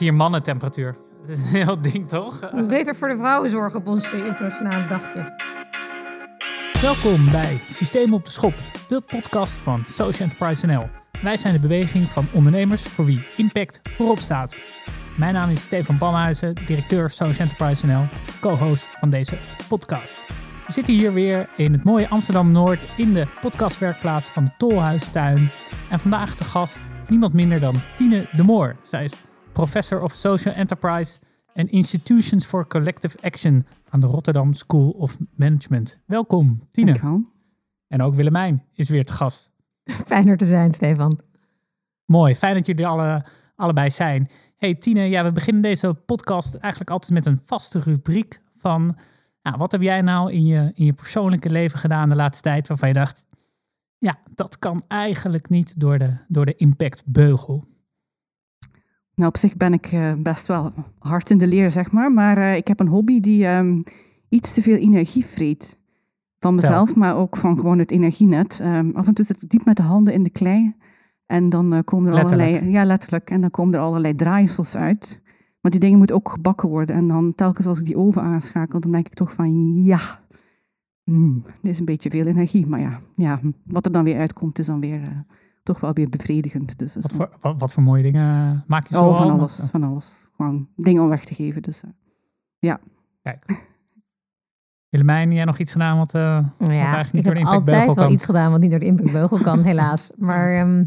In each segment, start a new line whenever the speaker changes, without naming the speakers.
hier mannentemperatuur. Dat is een heel ding, toch?
Beter voor de vrouwen zorgen op ons internationale dagje.
Welkom bij Systeem op de Schop, de podcast van Social Enterprise NL. Wij zijn de beweging van ondernemers voor wie impact voorop staat. Mijn naam is Stefan Bamhuizen, directeur Social Enterprise NL, co-host van deze podcast. We zitten hier weer in het mooie Amsterdam-Noord in de podcastwerkplaats van de Tolhuistuin. En vandaag de gast niemand minder dan Tine de Moor. Zij is Professor of Social Enterprise and Institutions for Collective Action aan de Rotterdam School of Management. Welkom, Tine.
Dankjewel.
En ook Willemijn is weer te gast.
Fijn er te zijn, Stefan.
Mooi, fijn dat jullie alle, allebei zijn. Hey Tine, ja, we beginnen deze podcast eigenlijk altijd met een vaste rubriek van... Nou, wat heb jij nou in je, in je persoonlijke leven gedaan de laatste tijd waarvan je dacht... Ja, dat kan eigenlijk niet door de, door de impactbeugel.
Nou, op zich ben ik eh, best wel hard in de leer, zeg maar. Maar eh, ik heb een hobby die ehm, iets te veel energie vreet. Van mezelf, maar ook van gewoon het energienet. Ehm, af en toe zit ik diep met de handen in de klei. En dan eh, komen er
Letterlijk.
allerlei... Ja, letterlijk. En dan komen er allerlei draaisels uit. Maar die dingen moeten ook gebakken worden. En dan telkens als ik die oven aanschakel, dan denk ik toch van... Ja, hmm, dit is een beetje veel energie. Maar ja, ja wat er dan weer uitkomt, is dan weer... toch wel weer bevredigend. Dus
Wat voor, wat, wat voor mooie dingen maak je zo
Oh, van
al?
alles, van alles. Gewoon dingen om weg te geven. Dus eh,
Kijk. Willemijn, jij nog iets gedaan wat, eh,
Nou
wat
ja,
eigenlijk niet
ik
door
heb
de
altijd
impactbeugel
wel
kan?
iets gedaan wat niet door de impactbeugel kan, helaas. Maar ehm,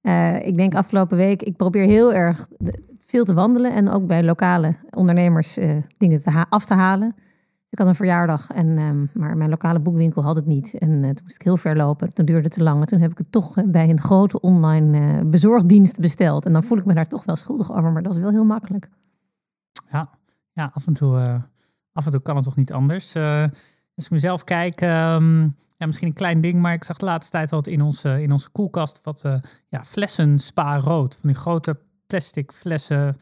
eh, ik denk afgelopen week, ik probeer heel erg veel te wandelen en ook bij lokale ondernemers eh, dingen te af te halen. Ik had een verjaardag, en, ehm, maar mijn lokale boekwinkel had het niet. En eh, toen moest ik heel ver lopen. Toen duurde het te lang. En toen heb ik het toch eh, bij een grote online eh, bezorgdienst besteld. En dan voel ik me daar toch wel schuldig over, maar dat is wel heel makkelijk.
Ja, af en toe, af en toe kan het toch niet anders. Als ik mezelf kijk, ehm, ja, misschien een klein ding, maar ik zag de laatste tijd wat in onze, in onze koelkast wat ja, flessen spa rood. Van die grote plastic flessen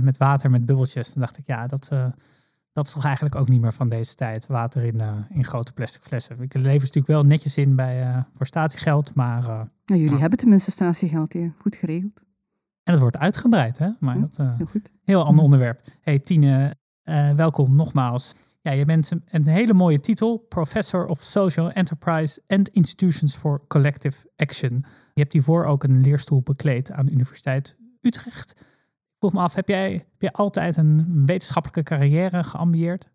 met water met bubbeltjes. Dan dacht ik, ja, dat, dat is toch eigenlijk ook niet meer van deze tijd. Water in, eh, in grote plastic flessen. Ik lever natuurlijk wel netjes in bij, eh, voor statiegeld, maar... eh,
nou, jullie hebben tenminste statiegeld hier. Goed geregeld.
en het wordt uitgebreid, hè? Maar dat,
Heel goed.
Heel ander onderwerp. Hey Tine, welkom nogmaals. Ja, je bent een, een hele mooie titel. Professor of Social Enterprise and Institutions for Collective Action. Je hebt hiervoor ook een leerstoel bekleed aan de Universiteit Utrecht. Vroeg me af, heb jij, altijd een wetenschappelijke carrière geambieerd?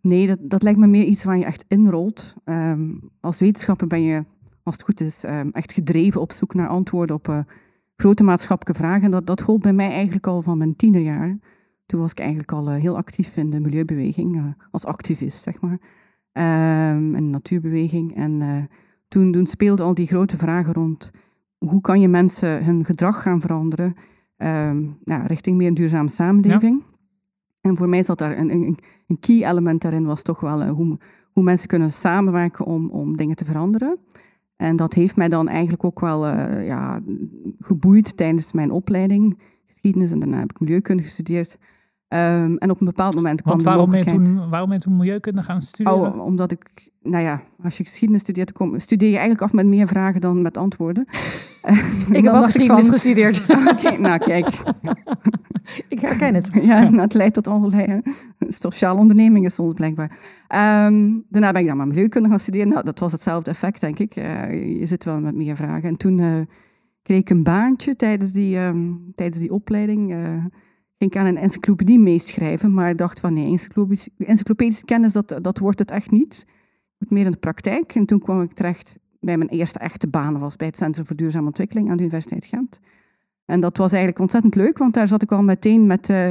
Nee, dat, dat lijkt me meer iets waar je echt inrolt. Ehm, als wetenschapper ben je, als het goed is, ehm, echt gedreven op zoek naar antwoorden op eh, grote maatschappelijke vragen. En dat, dat gold bij mij eigenlijk al van mijn tienerjaar. Toen was ik eigenlijk al eh, heel actief in de milieubeweging, eh, als activist, zeg maar. Ehm in de natuurbeweging. En toen, toen speelden al die grote vragen rond hoe kan je mensen hun gedrag gaan veranderen ehm, nou, richting meer een duurzame samenleving. En voor mij zat daar een, een, een key element daarin was toch wel eh, hoe, hoe mensen kunnen samenwerken om, om dingen te veranderen. En dat heeft mij dan eigenlijk ook wel eh, ja, geboeid tijdens mijn opleiding geschiedenis en daarna heb ik milieukunde gestudeerd. Ehm, en op een bepaald moment kwam
Want
de
waarom ben, je toen, waarom ben je toen milieukunde gaan studeren?
Oh, omdat ik, nou ja, als je geschiedenis studeert, kom, studeer je eigenlijk af met meer vragen dan met antwoorden.
Ik heb ook geschiedenis gestudeerd.
Oké, nou kijk,
ik herken het.
ja, nou, het leidt tot allerlei eh, sociale ondernemingen soms blijkbaar. Ehm, daarna ben ik dan maar milieukunde gaan studeren. Nou, dat was hetzelfde effect, denk ik. Eh, je zit wel met meer vragen. En toen eh, kreeg ik een baantje tijdens die, ehm, tijdens die opleiding. eh, ging ik aan een encyclopedie meeschrijven, maar ik dacht van nee, encyclopedische, encyclopedische kennis, dat, dat wordt het echt niet. Ik moet meer in de praktijk. En toen kwam ik terecht bij mijn eerste echte baan, was bij het Centrum voor Duurzame Ontwikkeling aan de Universiteit Gent. En dat was eigenlijk ontzettend leuk, want daar zat ik al meteen met eh,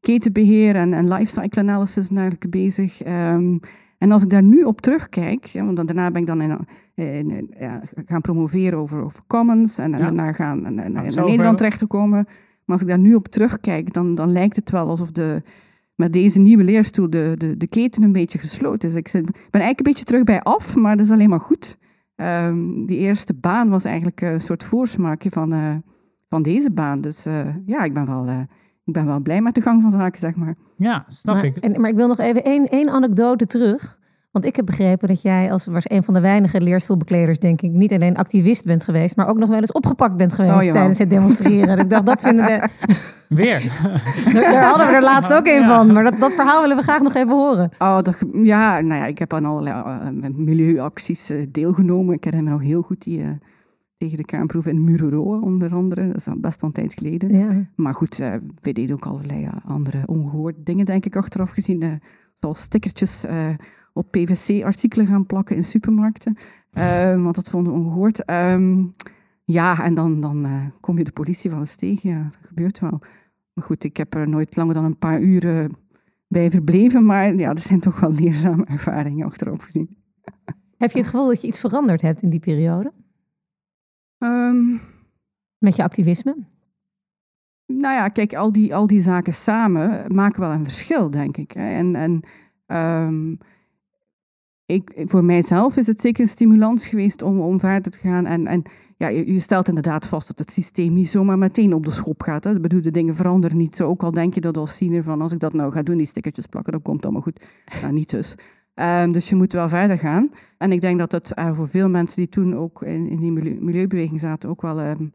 ketenbeheer en, en lifecycle analysis en dergelijke bezig. Ehm, en als ik daar nu op terugkijk, ja, want dan, daarna ben ik dan in, in- in- ja, gaan promoveren over, over commons en, en
Ja.
daarna gaan naar, naar, Nederland terecht te komen. Maar als ik daar nu op terugkijk, dan, dan lijkt het wel alsof de, met deze nieuwe leerstoel de, de, de keten een beetje gesloten is. Ik zit- ben eigenlijk een beetje terug bij af, maar dat is alleen maar goed. Ehm, die eerste baan was eigenlijk een soort voorsmaakje van, eh, van deze baan. Dus eh, ja, ik ben, wel, eh, ik ben wel blij met de gang van zaken, zeg maar.
Ja, snap
maar,
ik.
en- maar ik wil nog even één, één anekdote terug. Want ik heb begrepen dat jij als was een van de weinige leerstoelbekleders, denk ik, niet alleen activist bent geweest, maar ook nog wel eens opgepakt bent geweest
Oh,
tijdens het demonstreren. dus ik dacht, dat vinden we.
Weer.
Daar hadden we er laatst ook een
Ja.
van. Maar dat, dat verhaal willen we graag nog even horen.
Oh, dat, ja, nou ja, ik heb aan allerlei eh, milieuacties eh, deelgenomen. Ik herinner me nog heel goed die eh, tegen de kernproeven in Mururoa, onder andere. Dat is al best wel een tijd geleden.
Ja.
Maar goed, eh we deden ook allerlei andere ongehoorde dingen, denk ik, achteraf gezien. eh, zoals stickertjes eh, op PVC-artikelen gaan plakken in supermarkten. Eh, want dat vonden we ongehoord. Ehm, ja, en dan, dan eh, kom je de politie van eens tegen. Ja, dat gebeurt wel. Maar goed, ik heb er nooit langer dan een paar uren bij verbleven. Maar ja, dat zijn toch wel leerzame ervaringen achteraf gezien.
Heb je het gevoel dat je iets veranderd hebt in die periode?
Ehm,
Met je activisme?
Nou ja, kijk, al die, al die zaken samen maken wel een verschil, denk ik. hè. En, en ehm, ik, voor mijzelf is het zeker een stimulans geweest om, om verder te gaan. En, en ja, je, je stelt inderdaad vast dat het systeem niet zomaar meteen op de schop gaat. Hè. Ik bedoel, de dingen veranderen niet zo. Ook al denk je dat als senior van, als ik dat nou ga doen, die stickertjes plakken, dan komt het allemaal goed. Nou, niet dus. Ehm, dus je moet wel verder gaan. En ik denk dat het eh, voor veel mensen die toen ook in, in die milieu- milieubeweging zaten, ook wel ehm,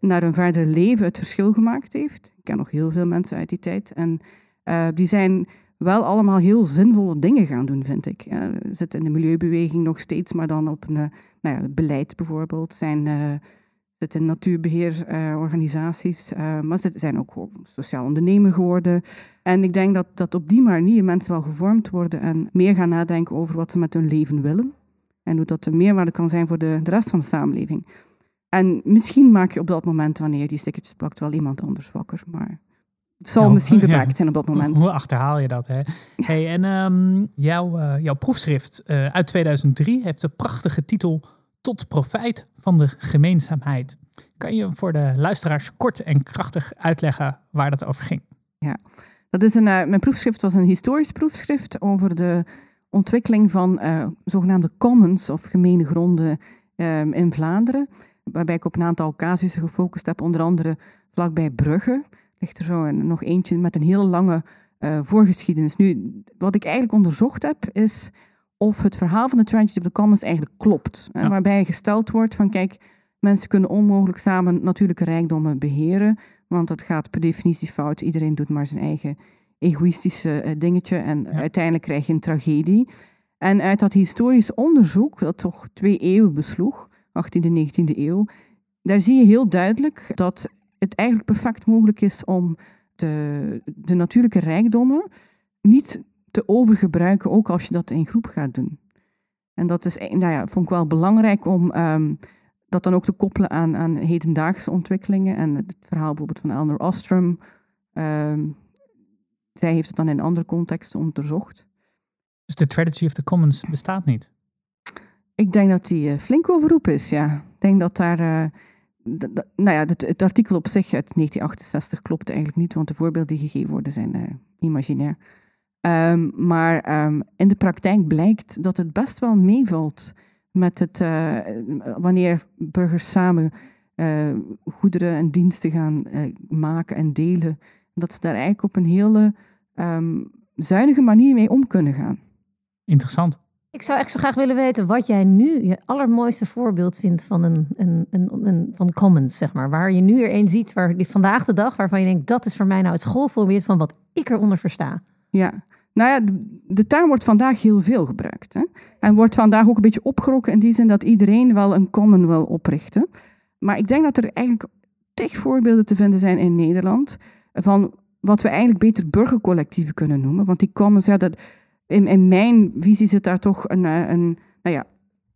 naar hun verdere leven het verschil gemaakt heeft. Ik ken nog heel veel mensen uit die tijd. En eh, die zijn wel allemaal heel zinvolle dingen gaan doen, vind ik. We zitten in de milieubeweging nog steeds, maar dan op een eh, nou ja, beleid bijvoorbeeld. Zijn, eh zitten in natuurbeheerorganisaties, eh, maar ze zijn ook sociaal ondernemer geworden. En ik denk dat, dat op die manier mensen wel gevormd worden en meer gaan nadenken over wat ze met hun leven willen. En hoe dat een meerwaarde kan zijn voor de, de rest van de samenleving. En misschien maak je op dat moment, wanneer je die stickertjes plakt, wel iemand anders wakker. Maar zal
Nou,
misschien
ja.
beperkt zijn op dat moment.
Hoe achterhaal je dat, hè? Hey, en ehm, jouw, eh, jouw proefschrift eh, uit 2003 heeft de prachtige titel Tot profijt van de gemeenzaamheid. Kan je voor de luisteraars kort en krachtig uitleggen waar dat over ging?
Dat is een, eh, mijn proefschrift was een historisch proefschrift over de ontwikkeling van zogenaamde commons of gemene gronden ehm, in Vlaanderen. Waarbij ik op een aantal casussen gefocust heb, onder andere vlakbij Brugge. Ligt er zo een, nog eentje met een hele lange eh, voorgeschiedenis. Nu, wat ik eigenlijk onderzocht heb, is of het verhaal van de Tragedy of the Commons eigenlijk klopt.
Ja.
Waarbij gesteld wordt van, kijk, mensen kunnen onmogelijk samen natuurlijke rijkdommen beheren, want dat gaat per definitie fout. Iedereen doet maar zijn eigen egoïstische eh, dingetje en uiteindelijk krijg je een tragedie. En uit dat historisch onderzoek, dat toch twee eeuwen besloeg, 18e en 19e eeuw, daar zie je heel duidelijk dat het eigenlijk perfect mogelijk is om de, de natuurlijke rijkdommen niet te overgebruiken, ook als je dat in groep gaat doen. En dat is, eh, nou ja, vond ik wel belangrijk om ehm, dat dan ook te koppelen aan, aan hedendaagse ontwikkelingen. En het verhaal bijvoorbeeld van Eleanor Ostrom. ehm, zij heeft het dan in andere contexten onderzocht.
Dus de Tragedy of the Commons bestaat niet.
Ik denk dat die eh, flink overroep is, ja. Ik denk dat daar... eh, nou ja, het, het artikel op zich uit 1968 klopt eigenlijk niet, want de voorbeelden die gegeven worden zijn eh, imaginair. Ehm, maar ehm, in de praktijk blijkt dat het best wel meevalt met het, eh, wanneer burgers samen eh, goederen en diensten gaan maken en delen. Dat ze daar eigenlijk op een hele ehm, zuinige manier mee om kunnen gaan.
Interessant.
Ik zou echt zo graag willen weten wat jij nu je allermooiste voorbeeld vindt van een, een, een, van commons, zeg maar. Waar je nu er een ziet, waar die vandaag de dag, waarvan je denkt, dat is voor mij nou het schoolvoorbeeld van wat ik eronder versta.
Ja, nou ja, de, de term wordt vandaag heel veel gebruikt. Hè? En wordt vandaag ook een beetje opgerokken in die zin dat iedereen wel een common wil oprichten. Maar ik denk dat er eigenlijk tig voorbeelden te vinden zijn in Nederland van wat we eigenlijk beter burgercollectieven kunnen noemen. Want die commons, ja, dat, in, in mijn visie zit daar toch een, eh, een, nou ja,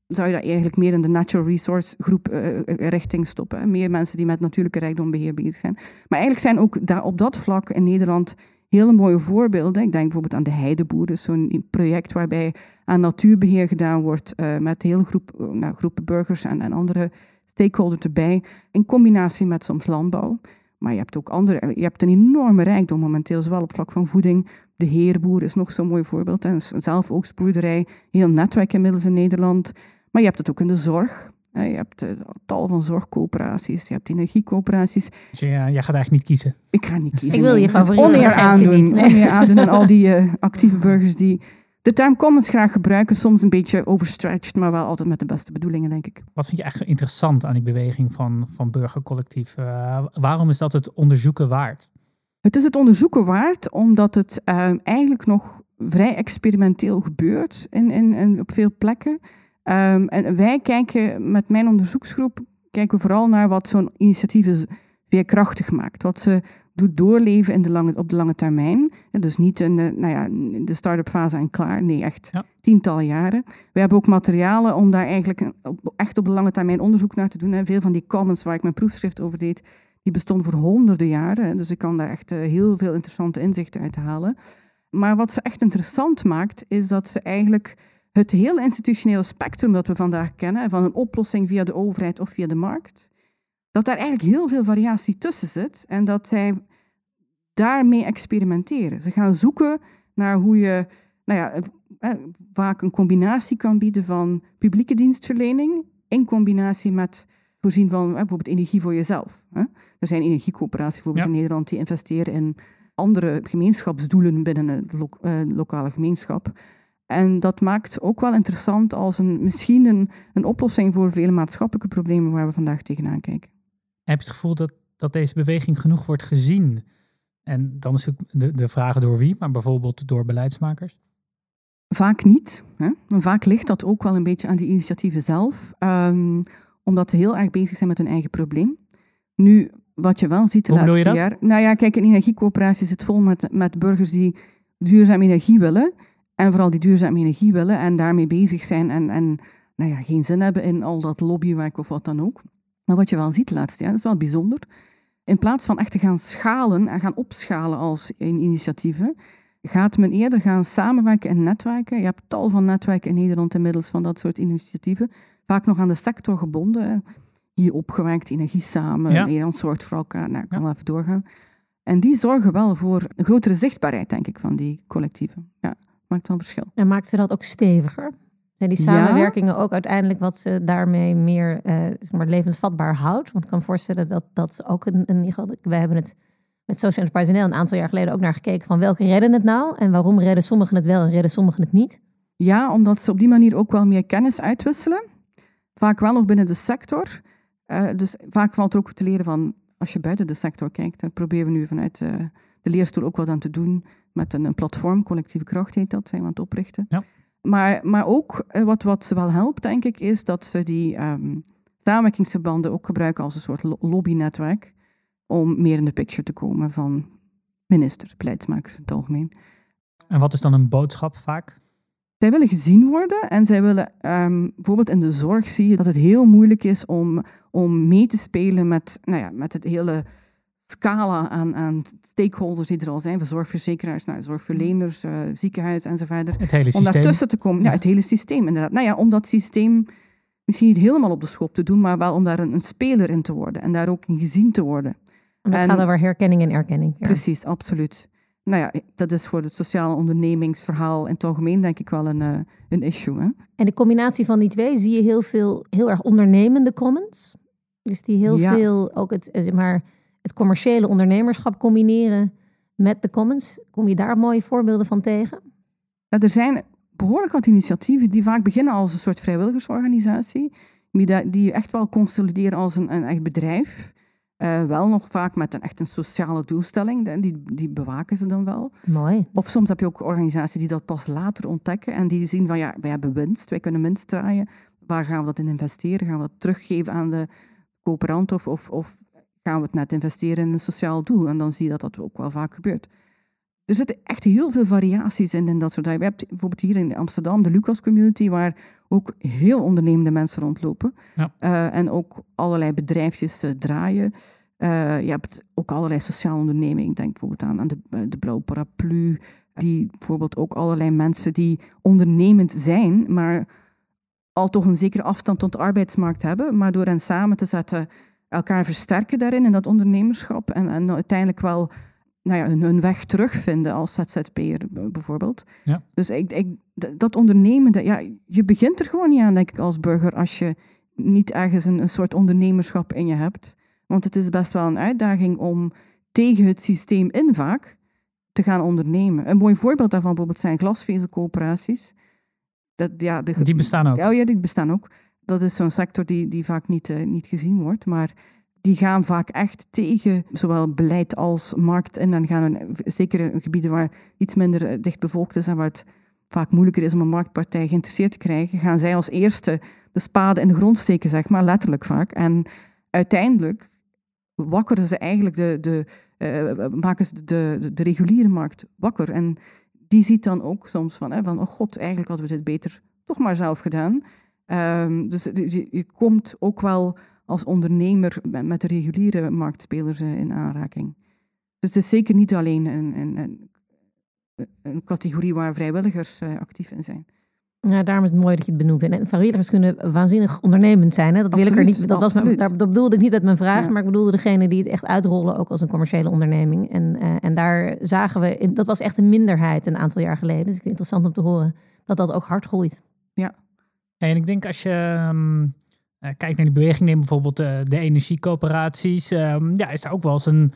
zou je dat eigenlijk meer in de natural resource groep eh, eh, richting stoppen. Meer mensen die met natuurlijke rijkdombeheer bezig zijn. Maar eigenlijk zijn ook daar op dat vlak in Nederland hele mooie voorbeelden. Ik denk bijvoorbeeld aan de Heideboer, zo'n project waarbij aan natuurbeheer gedaan wordt met hele groep, nou, groepen burgers en, en andere stakeholders erbij, in combinatie met soms landbouw. Maar je hebt ook andere, je hebt een enorme rijkdom momenteel, zowel op vlak van voeding. De Heerboer is nog zo'n mooi voorbeeld. En zelf ook spoederij, heel netwerk inmiddels in Nederland. Maar je hebt het ook in de zorg. Je hebt eh, tal van zorgcoöperaties, je hebt energiecoöperaties.
Dus je, jij gaat eigenlijk niet kiezen.
Ik ga niet kiezen.
Ik wil je
nee.
Favoriete
oneer
referentie
aandoen.
niet, nee.
Oneer aandoen aan al die eh, actieve burgers die de term commons graag gebruiken, soms een beetje overstretched, maar wel altijd met de beste bedoelingen, denk ik.
Wat vind je eigenlijk zo interessant aan die beweging van, van burgercollectief? Uh, waarom is dat het onderzoeken waard?
Het is het onderzoeken waard omdat het uh, eigenlijk nog vrij experimenteel gebeurt in, in, in op veel plekken. Um, en wij kijken met mijn onderzoeksgroep kijken we vooral naar wat zo'n initiatief veerkrachtig maakt. Wat ze doet doorleven in de lange, op de lange termijn. dus niet in de, nou ja, de start-up fase en klaar. Nee, echt tientallen jaren. We hebben ook materialen om daar eigenlijk echt op de lange termijn onderzoek naar te doen. En veel van die commons waar ik mijn proefschrift over deed, die bestonden voor honderden jaren. Dus ik kan daar echt eh, heel veel interessante inzichten uit halen. Maar wat ze echt interessant maakt, is dat ze eigenlijk het hele institutionele spectrum dat we vandaag kennen, van een oplossing via de overheid of via de markt, dat daar eigenlijk heel veel variatie tussen zit en dat zij daarmee experimenteren. Ze gaan zoeken naar hoe je nou ja, eh, vaak een combinatie kan bieden van publieke dienstverlening in combinatie met voorzien van bijvoorbeeld energie voor jezelf. Er zijn energiecoöperaties bijvoorbeeld in Nederland die investeren in andere gemeenschapsdoelen binnen de eh, lokale gemeenschap. En dat maakt ook wel interessant als een, misschien een, een oplossing voor vele maatschappelijke problemen waar we vandaag tegenaan kijken.
Heb je het gevoel dat, dat deze beweging genoeg wordt gezien? En dan is ook de, de vraag door wie, maar bijvoorbeeld door beleidsmakers?
Vaak niet. Hè? Vaak ligt dat ook wel een beetje aan die initiatieven zelf, um, omdat ze heel erg bezig zijn met hun eigen probleem. Nu, wat je wel ziet de
Hoe
laatste jaar... Nou ja, kijk, een energiecoöperatie zit vol met, met burgers die duurzame energie willen. En vooral die duurzame energie willen en daarmee bezig zijn en, en nou ja, geen zin hebben in al dat lobbywerk of wat dan ook. Maar wat je wel ziet de laatste jaar, dat is wel bijzonder. In plaats van echt te gaan schalen en gaan opschalen als in initiatieven, gaat men eerder gaan samenwerken en netwerken. Je hebt tal van netwerken in Nederland inmiddels van dat soort initiatieven. Vaak nog aan de sector gebonden. Hier opgewerkt, energie samen, ja. Nederland zorgt voor elkaar. Nou, ik kan wel even doorgaan. En die zorgen wel voor een grotere zichtbaarheid, denk ik, van die collectieven. Ja, maakt wel een verschil.
En maakt ze dat ook steviger? Zijn die samenwerkingen ook uiteindelijk wat ze daarmee meer uh, zeg maar, levensvatbaar houdt? Want ik kan me voorstellen dat dat ook een, een... We hebben het met Social Enterprise NL een aantal jaar geleden ook naar gekeken van welke redden het nou? En waarom redden sommigen het wel en redden sommigen het niet?
Ja, omdat ze op die manier ook wel meer kennis uitwisselen. Vaak wel nog binnen de sector. Uh, dus vaak valt er ook te leren van, als je buiten de sector kijkt, daar proberen we nu vanuit uh, de leerstoel ook wat aan te doen met een, een, platform, collectieve kracht heet dat, zijn we aan het oprichten. Ja. Maar, maar ook uh, wat, wat wel helpt, denk ik, is dat ze die um, samenwerkingsverbanden ook gebruiken als een soort lobbynetwerk om meer in de picture te komen van minister, beleidsmakers in het algemeen.
En wat is dan een boodschap vaak?
Zij willen gezien worden en zij willen, um, bijvoorbeeld in de zorg zie je dat het heel moeilijk is om, om mee te spelen met, nou ja, met het hele scala aan, aan stakeholders die er al zijn, zorgverzekeraars, nou, zorgverleners, uh, ziekenhuis enzovoort.
Het hele
om
systeem.
Om daartussen te komen. Ja. het hele systeem inderdaad. Nou ja, om dat systeem misschien niet helemaal op de schop te doen, maar wel om daar een, een speler in te worden en daar ook in gezien te worden.
En dat gaat over herkenning en erkenning.
Ja. Precies, absoluut. Nou ja, dat is voor het sociale ondernemingsverhaal in het algemeen denk ik wel een, uh, een issue. Hè?
En de combinatie van die twee zie je heel veel, heel erg ondernemende commons. Dus die heel veel ook het, eh, zeg maar, het commerciële ondernemerschap combineren met de commons. Kom je daar mooie voorbeelden van tegen?
Ja, er zijn behoorlijk wat initiatieven die vaak beginnen als een soort vrijwilligersorganisatie. Die, die echt wel consolideren als een, een echt bedrijf. Uh, wel nog vaak met een echt een sociale doelstelling. Die, die bewaken ze dan wel.
Mooi.
Of soms heb je ook organisaties die dat pas later ontdekken en die zien van ja, wij hebben winst, wij kunnen winst draaien. Waar gaan we dat in investeren? Gaan we dat teruggeven aan de coöperant of, of, of gaan we het net investeren in een sociaal doel? En dan zie je dat dat ook wel vaak gebeurt. Er zitten echt heel veel variaties in, in dat soort dingen. We hebben bijvoorbeeld hier in Amsterdam de Lucas Community, waar ook heel ondernemende mensen rondlopen. Ja. Uh, en ook allerlei bedrijfjes uh, draaien. Uh, je hebt ook allerlei sociale ondernemingen. Denk bijvoorbeeld aan, aan de, de Blauwe Paraplu. Die bijvoorbeeld ook allerlei mensen die ondernemend zijn, maar al toch een zekere afstand tot de arbeidsmarkt hebben. Maar door hen samen te zetten, elkaar versterken daarin, in dat ondernemerschap. En, en uiteindelijk wel nou ja, hun, weg terugvinden als ZZP'er bijvoorbeeld. Ja. Dus ik, ik, dat ondernemen, dat, ja, je begint er gewoon niet aan, denk ik, als burger, als je niet ergens een, een soort ondernemerschap in je hebt. Want het is best wel een uitdaging om tegen het systeem in vaak te gaan ondernemen. Een mooi voorbeeld daarvan bijvoorbeeld zijn glasvezelcoöperaties. Dat, ja, de,
Die bestaan ook.
Oh ja, die bestaan ook. Dat is zo'n sector die, die vaak niet, eh, niet gezien wordt. Maar die gaan vaak echt tegen zowel beleid als markt. En gaan een, zeker in gebieden waar iets minder eh, dicht bevolkt is en waar het vaak moeilijker is om een marktpartij geïnteresseerd te krijgen, gaan zij als eerste de spade in de grond steken, zeg maar, letterlijk vaak. En uiteindelijk wakkeren ze eigenlijk de, de, uh, maken ze de, de, de, reguliere markt wakker. En die ziet dan ook soms van, hè, van oh god, eigenlijk hadden we dit beter toch maar zelf gedaan. Um, dus je, je, komt ook wel als ondernemer met, met de reguliere marktspelers uh, in aanraking. Dus het is zeker niet alleen een, een, een, een categorie waar vrijwilligers uh, actief in zijn.
Ja, daarom is het mooi dat je het benoemt. En vrijwilligers kunnen waanzinnig ondernemend zijn. Hè? Dat wil ik er niet. Dat, was mijn, dat bedoelde ik niet met mijn vraag, ja. maar ik bedoelde degene die het echt uitrollen, ook als een commerciële onderneming. En, uh, en daar zagen we, dat was echt een minderheid een aantal jaar geleden. Dus ik vind het interessant om te horen dat dat ook hard groeit.
Ja.
En ik denk als je um, kijkt naar die beweging, neem bijvoorbeeld uh, de energiecoöperaties. Um, ja, is daar ook wel eens een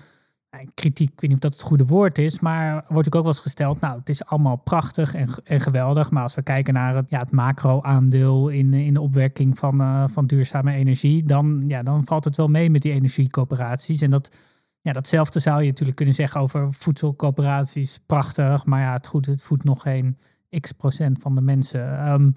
kritiek, ik weet niet of dat het goede woord is, maar wordt ook wel eens gesteld, nou, het is allemaal prachtig en, en geweldig, maar als we kijken naar het, ja, het macro-aandeel in, in de opwekking van, van duurzame energie, dan, ja, dan valt het wel mee met die energiecoöperaties. En dat, ja, datzelfde zou je natuurlijk kunnen zeggen over voedselcoöperaties, prachtig, maar ja, het, goed, het voedt nog geen x procent van de mensen. Um,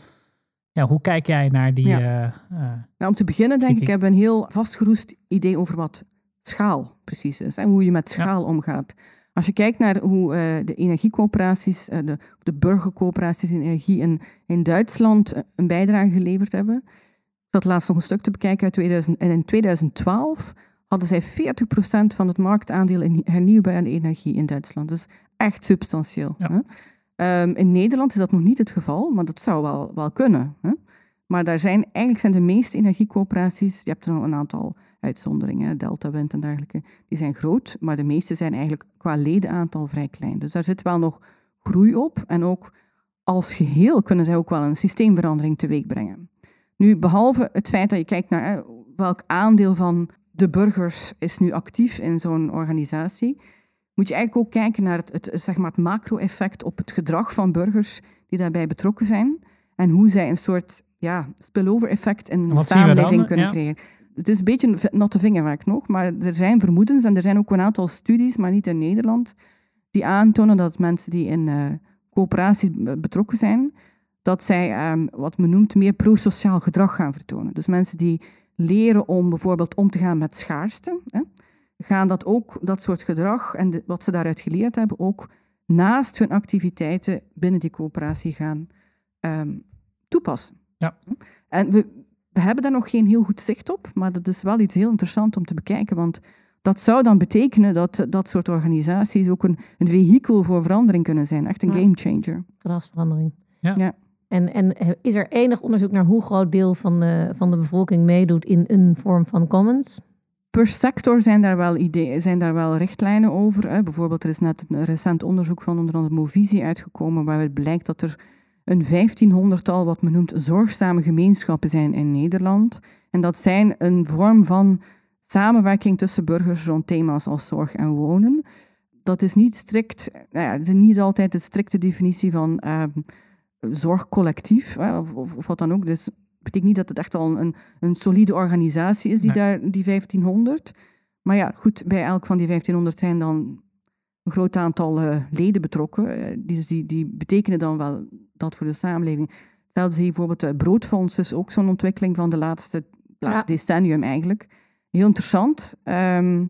ja, hoe kijk jij naar die... Ja. Uh, uh,
nou, om te beginnen denk ik, hebben we een heel vastgeroest idee over wat schaal precies is en hoe je met schaal ja. omgaat. Als je kijkt naar hoe uh, de energiecoöperaties, uh, de, de burgercoöperaties in energie in, in Duitsland een bijdrage geleverd hebben. Dat laatst nog een stuk te bekijken uit 2000. En in 2012 hadden zij 40% van het marktaandeel in hernieuwbare energie in Duitsland. Dus echt substantieel. Ja. Um, in Nederland is dat nog niet het geval, maar dat zou wel, wel kunnen. Hè? Maar daar zijn, eigenlijk zijn de meeste energiecoöperaties, je hebt er al een aantal uitzonderingen, Delta Wind en dergelijke, die zijn groot, maar de meeste zijn eigenlijk qua ledenaantal vrij klein. Dus daar zit wel nog groei op en ook als geheel kunnen zij ook wel een systeemverandering teweeg brengen. Nu, behalve het feit dat je kijkt naar welk aandeel van de burgers is nu actief in zo'n organisatie, moet je eigenlijk ook kijken naar het, het, zeg maar het macro-effect op het gedrag van burgers die daarbij betrokken zijn en hoe zij een soort ja, spillover-effect in de samenleving kunnen ja. creëren het is een beetje een natte vingerwerk nog, maar er zijn vermoedens en er zijn ook een aantal studies, maar niet in Nederland, die aantonen dat mensen die in uh, coöperaties betrokken zijn, dat zij um, wat men noemt meer prosociaal gedrag gaan vertonen. Dus mensen die leren om bijvoorbeeld om te gaan met schaarste, hè, gaan dat ook, dat soort gedrag en de, wat ze daaruit geleerd hebben, ook naast hun activiteiten binnen die coöperatie gaan um, toepassen.
Ja.
En we, we hebben daar nog geen heel goed zicht op, maar dat is wel iets heel interessants om te bekijken, want dat zou dan betekenen dat dat soort organisaties ook een, een vehikel voor verandering kunnen zijn, echt een ja. gamechanger.
Gedragsverandering.
Ja.
ja.
En, en is er enig onderzoek naar hoe groot deel van de, van de bevolking meedoet in een vorm van commons?
Per sector zijn daar wel, ideeën, zijn daar wel richtlijnen over. Hè. Bijvoorbeeld, er is net een recent onderzoek van onder andere Movisie uitgekomen, waaruit blijkt dat er een vijftienhonderdtal wat men noemt zorgzame gemeenschappen zijn in Nederland. En dat zijn een vorm van samenwerking tussen burgers rond thema's als zorg en wonen. Dat is niet strikt, nou ja, is niet altijd de strikte definitie van uh, zorgcollectief, of, of, wat dan ook. Dus betekent niet dat het echt al een, een solide organisatie is, die, nee. daar, die 1500. Maar ja, goed, bij elk van die 1500 zijn dan een groot aantal uh, leden betrokken. Uh, die, die, die betekenen dan wel dat voor de samenleving. Hetzelfde zie je bijvoorbeeld de broodfonds, is ook zo'n ontwikkeling van de laatste, laatste ja. decennium eigenlijk. Heel interessant. Um,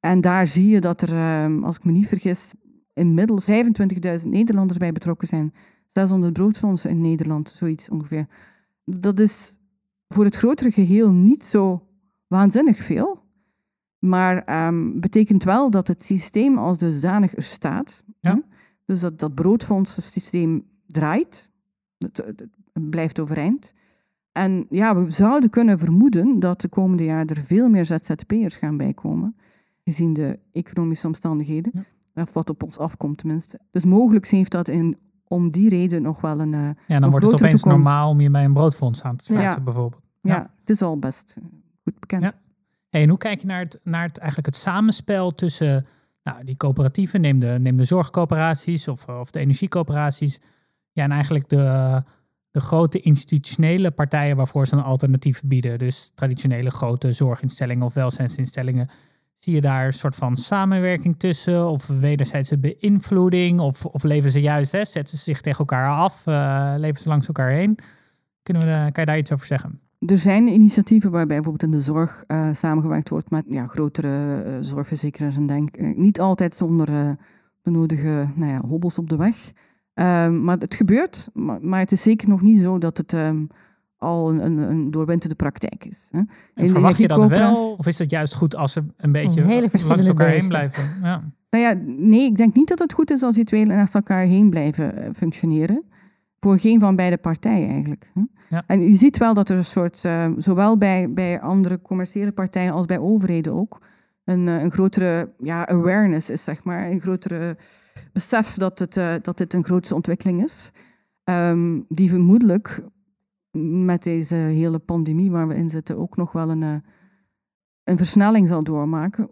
en daar zie je dat er, um, als ik me niet vergis, inmiddels 25.000 Nederlanders bij betrokken zijn. 600 broodfondsen in Nederland, zoiets ongeveer. Dat is voor het grotere geheel niet zo waanzinnig veel. Maar um, betekent wel dat het systeem als dusdanig er staat.
Ja.
Hè? Dus dat dat broodfondssysteem draait. Het, blijft overeind. En ja, we zouden kunnen vermoeden dat de komende jaren er veel meer ZZP'ers gaan bijkomen. Gezien de economische omstandigheden. Ja. Of wat op ons afkomt tenminste. Dus mogelijk heeft dat in, om die reden nog wel een. Uh,
ja, dan wordt het opeens toekomst. normaal om je bij een broodfonds aan te sluiten, ja. bijvoorbeeld.
Ja. ja. het is al best goed bekend.
Ja. Hey, en hoe kijk je naar het, naar het, eigenlijk het samenspel tussen Nou, die coöperatieven, neem de, neem de zorgcoöperaties of, of de energiecoöperaties. Ja, en eigenlijk de, de grote institutionele partijen waarvoor ze een alternatief bieden. Dus traditionele grote zorginstellingen of welzijnsinstellingen. Zie je daar een soort van samenwerking tussen? Of wederzijdse beïnvloeding? Of, of leven ze juist, hè, zetten ze zich tegen elkaar af? Uh, leven ze langs elkaar heen? Kunnen we, kan je daar iets over zeggen?
Er zijn initiatieven waarbij bijvoorbeeld in de zorg uh, samengewerkt wordt met ja, grotere zorgverzekeraars en denk niet altijd zonder de nodige nou ja, hobbels op de weg. Um, maar het gebeurt, maar, het is zeker nog niet zo dat het um, al een, een, een doorwinterde praktijk is. Hè.
En verwacht je dat wel? Of is het juist goed als ze een beetje een langs elkaar heen blijven? Ja.
Nou ja, nee, ik denk niet dat het goed is als die twee naast elkaar heen blijven functioneren. Voor geen van beide partijen eigenlijk. Hè. Ja. En je ziet wel dat er een soort, uh, zowel bij, bij andere commerciële partijen als bij overheden ook, een, een grotere ja, awareness is, zeg maar. Een grotere besef dat, het, uh, dat dit een grootste ontwikkeling is. Um, die vermoedelijk met deze hele pandemie waar we in zitten ook nog wel een, uh, een versnelling zal doormaken.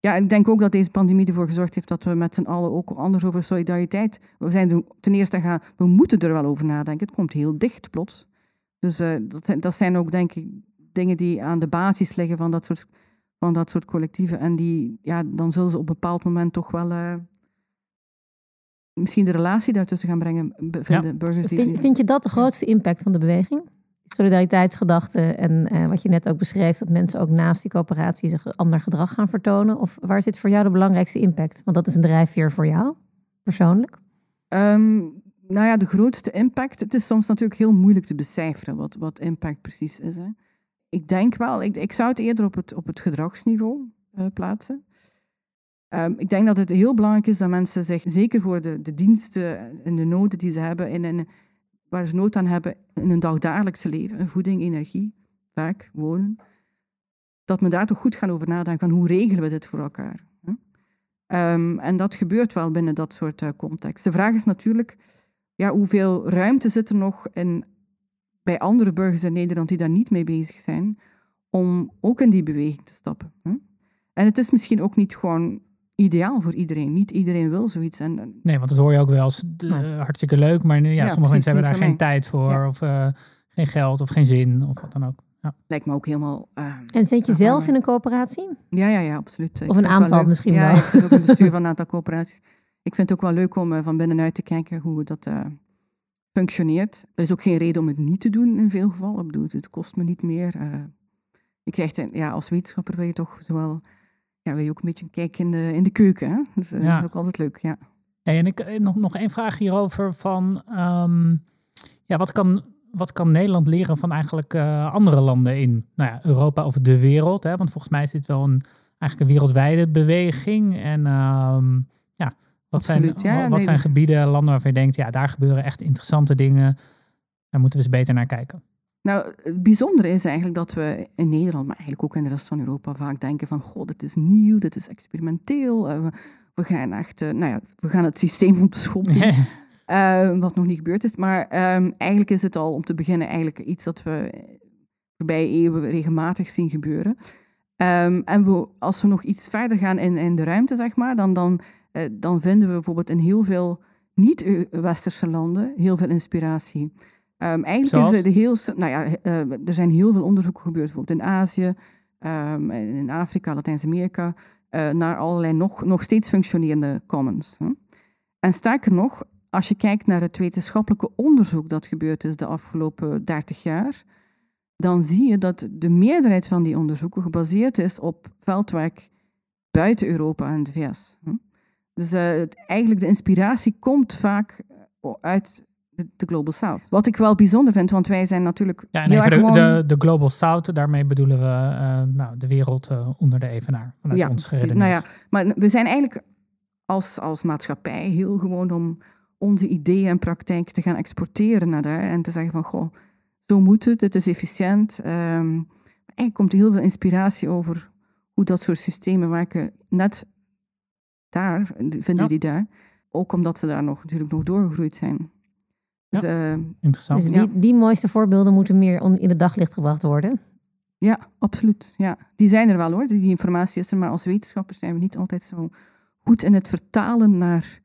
Ja, ik denk ook dat deze pandemie ervoor gezorgd heeft dat we met z'n allen ook anders over solidariteit. We zijn ten eerste gaan, we moeten er wel over nadenken. Het komt heel dicht plots. Dus uh, dat, dat zijn ook, denk ik, dingen die aan de basis liggen van dat soort, van dat soort collectieven. En die, ja, dan zullen ze op een bepaald moment toch wel uh, misschien de relatie daartussen gaan brengen, vinden ja. burgers. Die
vind, vind je dat de grootste impact van de beweging? Solidariteitsgedachte en uh, wat je net ook beschreef, dat mensen ook naast die coöperatie zich ander gedrag gaan vertonen? Of waar zit voor jou de belangrijkste impact? Want dat is een drijfveer voor jou, persoonlijk.
Um, nou ja, de grootste impact. Het is soms natuurlijk heel moeilijk te becijferen wat, wat impact precies is. Hè. Ik denk wel, ik, ik zou het eerder op het, op het gedragsniveau uh, plaatsen. Um, ik denk dat het heel belangrijk is dat mensen zich, zeker voor de, de diensten en de noden die ze hebben, in een, waar ze nood aan hebben in hun dagdagelijkse leven, voeding, energie, werk, wonen, dat men daar toch goed gaan over nadenken van hoe regelen we dit voor elkaar. Um, en dat gebeurt wel binnen dat soort uh, context. De vraag is natuurlijk, ja, hoeveel ruimte zit er nog in, bij andere burgers in Nederland die daar niet mee bezig zijn, om ook in die beweging te stappen. En het is misschien ook niet gewoon ideaal voor iedereen. Niet iedereen wil zoiets. En,
nee, want dat hoor je ook wel eens uh, hartstikke leuk, maar ja, ja sommige mensen hebben daar geen tijd voor, ja. of uh, geen geld, of geen zin, of wat dan ook. Ja.
Lijkt me ook helemaal. Uh,
en zit je zelf in een coöperatie?
Ja, ja, ja, absoluut.
Of een aantal misschien
ja,
wel.
Ja, ik zit ook in het bestuur van een aantal coöperaties. Ik vind het ook wel leuk om van binnenuit te kijken hoe dat functioneert. Er is ook geen reden om het niet te doen in veel gevallen. Ik bedoel, het kost me niet meer. je krijgt, ja, als wetenschapper wil je toch zowel ja, wil je ook een beetje een kijk in de, in de keuken. Hè? Dus, uh, ja. Dat is ook altijd leuk, ja.
Hey, en ik nog, nog één vraag hierover van... Um, ja, wat kan, wat kan Nederland leren van eigenlijk uh, andere landen in nou ja, Europa of de wereld? Hè? Want volgens mij is dit wel een, eigenlijk een wereldwijde beweging. En um, ja, wat, Absoluut, zijn, ja, wat nee, zijn dus... gebieden, landen waarvan je denkt... ja, daar gebeuren echt interessante dingen. Daar moeten we eens beter naar kijken.
Nou, het bijzondere is eigenlijk dat we in Nederland, maar eigenlijk ook in de rest van Europa, vaak denken van, goh, dit is nieuw, dit is experimenteel. Uh, we, gaan echt, uh, nou ja, we gaan het systeem op de schop doen. uh, wat nog niet gebeurd is. Maar um, eigenlijk is het al om te beginnen eigenlijk iets dat we voorbij eeuwen regelmatig zien gebeuren. Um, en we, als we nog iets verder gaan in, in de ruimte, zeg maar, dan, dan, dan vinden we bijvoorbeeld in heel veel niet-westerse landen heel veel inspiratie. Um, eigenlijk is het heel. Nou ja, uh, er zijn heel veel onderzoeken gebeurd, bijvoorbeeld in Azië, um, in Afrika, Latijns-Amerika, uh, naar allerlei nog, nog steeds functionerende commons. Hè. En sterker nog, als je kijkt naar het wetenschappelijke onderzoek dat gebeurd is de afgelopen 30 jaar, dan zie je dat de meerderheid van die onderzoeken gebaseerd is op veldwerk buiten Europa en de VS. Hè. Dus uh, eigenlijk de inspiratie komt vaak uit de, de, Global South. Wat ik wel bijzonder vind, want wij zijn natuurlijk.
Ja, en even de, gewoon... de, de, Global South, daarmee bedoelen we uh, nou, de wereld uh, onder de evenaar. Vanuit
ja,
ons geredeneerd.
Nou ja, maar we zijn eigenlijk als, als maatschappij heel gewoon om onze ideeën en praktijk te gaan exporteren naar daar en te zeggen van goh, zo moet het, het is efficiënt. Um, eigenlijk komt er heel veel inspiratie over hoe dat soort systemen werken. Net daar vinden ja. die daar. Ook omdat ze daar nog natuurlijk nog doorgegroeid zijn.
Dus, ja, uh, interessant.
Dus die, die mooiste voorbeelden moeten meer in het daglicht gebracht worden.
Ja, absoluut. Ja. Die zijn er wel hoor. Die informatie is er, maar als wetenschappers zijn we niet altijd zo goed in het vertalen naar,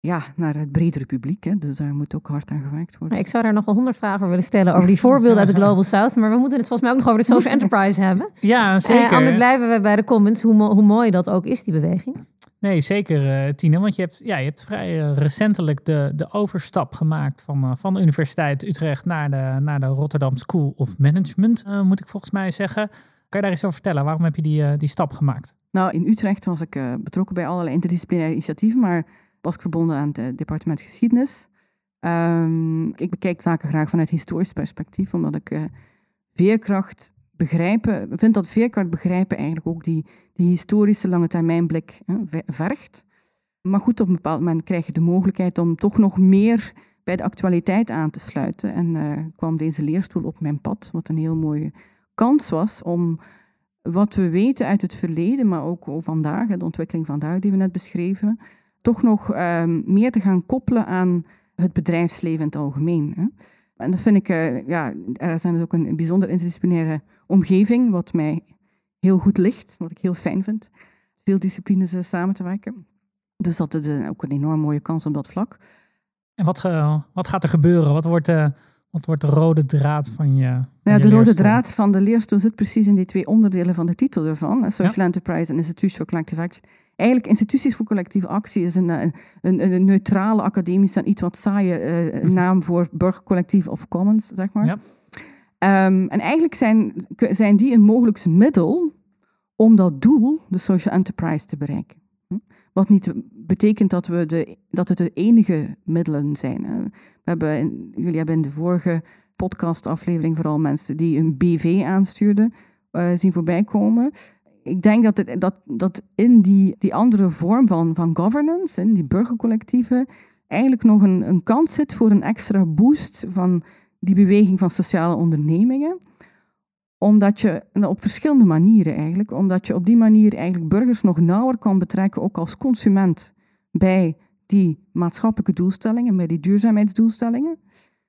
ja, naar het bredere publiek. Hè. Dus daar moet ook hard aan gewerkt worden.
Ik zou daar nog wel honderd vragen over willen stellen over die voorbeelden uit de Global South. Maar we moeten het volgens mij ook nog over de social enterprise hebben.
Ja, zeker.
Uh, anders blijven we bij de comments, hoe, hoe mooi dat ook is, die beweging.
Nee, zeker uh, Tine. Want je hebt, ja, je hebt vrij uh, recentelijk de, de overstap gemaakt van, uh, van de Universiteit Utrecht naar de, naar de Rotterdam School of Management, moet ik volgens mij zeggen. Kan je daar eens over vertellen? Waarom heb je die, die stap gemaakt?
Nou, in Utrecht was ik betrokken bij allerlei interdisciplinaire initiatieven, maar was ik verbonden aan het departement geschiedenis. Um, ik bekijk zaken graag vanuit historisch perspectief, omdat ik veerkracht begrijpen, vind dat veerkracht begrijpen eigenlijk ook die, die historische lange termijnblik hè, vergt. Maar goed, op een bepaald moment krijg je de mogelijkheid om toch nog meer bij de actualiteit aan te sluiten. En uh, kwam deze leerstoel op mijn pad, wat een heel mooie kans was om wat we weten uit het verleden, maar ook vandaag, de ontwikkeling vandaag die we net beschreven, toch nog um, meer te gaan koppelen aan het bedrijfsleven in het algemeen. Hè. En dat vind ik, uh, ja, zijn we ook een bijzonder interdisciplinaire omgeving, wat mij heel goed ligt, wat ik heel fijn vind. Veel disciplines uh, samen te werken. Dus dat is uh, ook een enorm mooie kans op dat vlak.
En wat, wat gaat er gebeuren? Wat wordt, wat wordt de rode draad van je. Van
ja,
je
de rode draad van de leerstoel zit precies in die twee onderdelen van de titel ervan: Social ja. Enterprise en Instituties for Collective Action. Eigenlijk, instituties voor collectieve actie is een, een, een, een neutrale, academische en iets wat saaie uh, naam voor burgercollectief of commons, zeg maar.
Ja.
Um, en eigenlijk zijn, zijn die een mogelijk middel om dat doel, de social enterprise, te bereiken. Wat niet betekent dat, we de, dat het de enige middelen zijn. We hebben in, jullie hebben in de vorige podcastaflevering vooral mensen die een BV aanstuurden uh, zien voorbij komen ik denk dat, het, dat, dat in die, die andere vorm van, van governance, in die burgercollectieven, eigenlijk nog een, een kans zit voor een extra boost van die beweging van sociale ondernemingen. Omdat je, op verschillende manieren eigenlijk, omdat je op die manier eigenlijk burgers nog nauwer kan betrekken, ook als consument, bij die maatschappelijke doelstellingen, bij die duurzaamheidsdoelstellingen.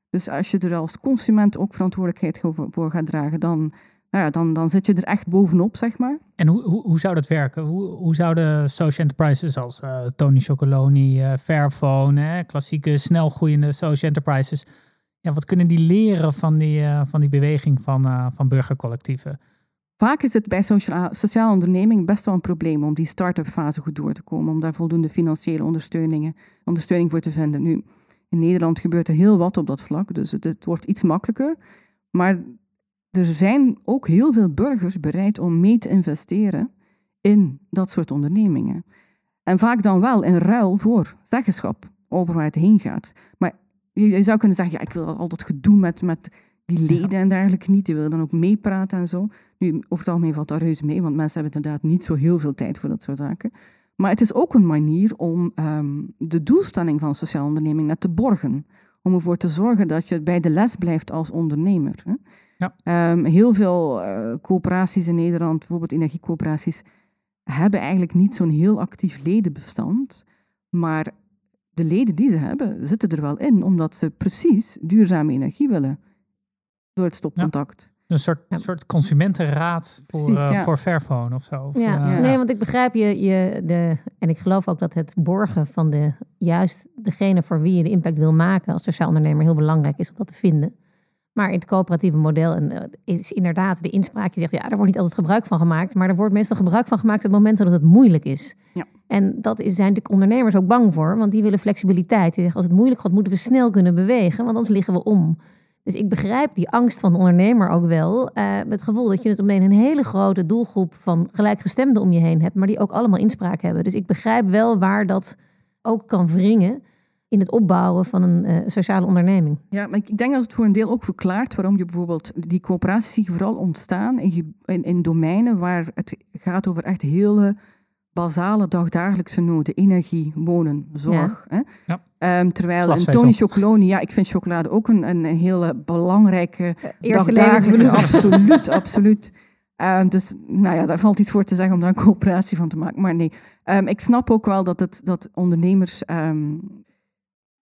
Dus als je er als consument ook verantwoordelijkheid voor gaat dragen, dan nou ja, dan, dan zit je er echt bovenop, zeg maar.
En hoe, hoe, hoe zou dat werken? Hoe, hoe zouden social enterprises als uh, Tony Chocoloni, uh, Fairphone, hè, klassieke snelgroeiende social enterprises, ja, wat kunnen die leren van die, uh, van die beweging van, van burgercollectieven?
Vaak is het bij sociaal, sociale onderneming best wel een probleem om die start-up fase goed door te komen, om daar voldoende financiële ondersteuningen, ondersteuning voor te vinden. Nu, in Nederland gebeurt er heel wat op dat vlak, dus het, het wordt iets makkelijker. Maar er zijn ook heel veel burgers bereid om mee te investeren in dat soort ondernemingen. En vaak dan wel in ruil voor zeggenschap over waar het heen gaat. Maar je, zou kunnen zeggen, ja, ik wil al dat gedoe met, met die leden en dergelijke niet. Die willen dan ook meepraten en zo. Nu, over het algemeen valt dat reuze mee, want mensen hebben inderdaad niet zo heel veel tijd voor dat soort zaken. Maar het is ook een manier om um, de doelstelling van een sociale onderneming net te borgen. Om ervoor te zorgen dat je bij de les blijft als ondernemer. Hè.
Ja.
Um, heel veel uh, coöperaties in Nederland, bijvoorbeeld energiecoöperaties, hebben eigenlijk niet zo'n heel actief ledenbestand. Maar de leden die ze hebben, zitten er wel in, omdat ze precies duurzame energie willen. Door het stopcontact.
Ja. Een soort, ja. soort consumentenraad voor,
Precies,
uh,
ja.
voor Fairphone of zo. Of,
Ja,
uh,
nee, want ik begrijp je, je de, en ik geloof ook dat het borgen van de, juist degene voor wie je de impact wil maken als sociaal ondernemer heel belangrijk is om dat te vinden. Maar in het coöperatieve model en, uh, is inderdaad de inspraak. Je zegt, ja, er wordt niet altijd gebruik van gemaakt. Maar er wordt meestal gebruik van gemaakt op momenten dat het moeilijk is.
Ja.
En dat zijn de ondernemers ook bang voor. Want die willen flexibiliteit. Die zeggen, als het moeilijk gaat, moeten we snel kunnen bewegen. Want anders liggen we om. Dus ik begrijp die angst van de ondernemer ook wel. Uh, met het gevoel dat je het omheen een hele grote doelgroep van gelijkgestemden om je heen hebt. Maar die ook allemaal inspraak hebben. Dus ik begrijp wel waar dat ook kan wringen in het opbouwen van een uh, sociale onderneming.
Ja, maar ik denk dat het voor een deel ook verklaart waarom je bijvoorbeeld die coöperaties vooral ontstaan in, in, in domeinen waar het gaat over echt hele basale dagdagelijkse noden, energie, wonen, zorg.
Ja.
Hè?
Ja.
Um, terwijl een Tony Chocoloni, ja, ik vind chocolade ook een, een, een hele belangrijke
Eerste
dagdagelijkse, absoluut, absoluut. Um, dus nou ja, daar valt iets voor te zeggen om daar een coöperatie van te maken. Maar nee, um, ik snap ook wel dat, het, dat ondernemers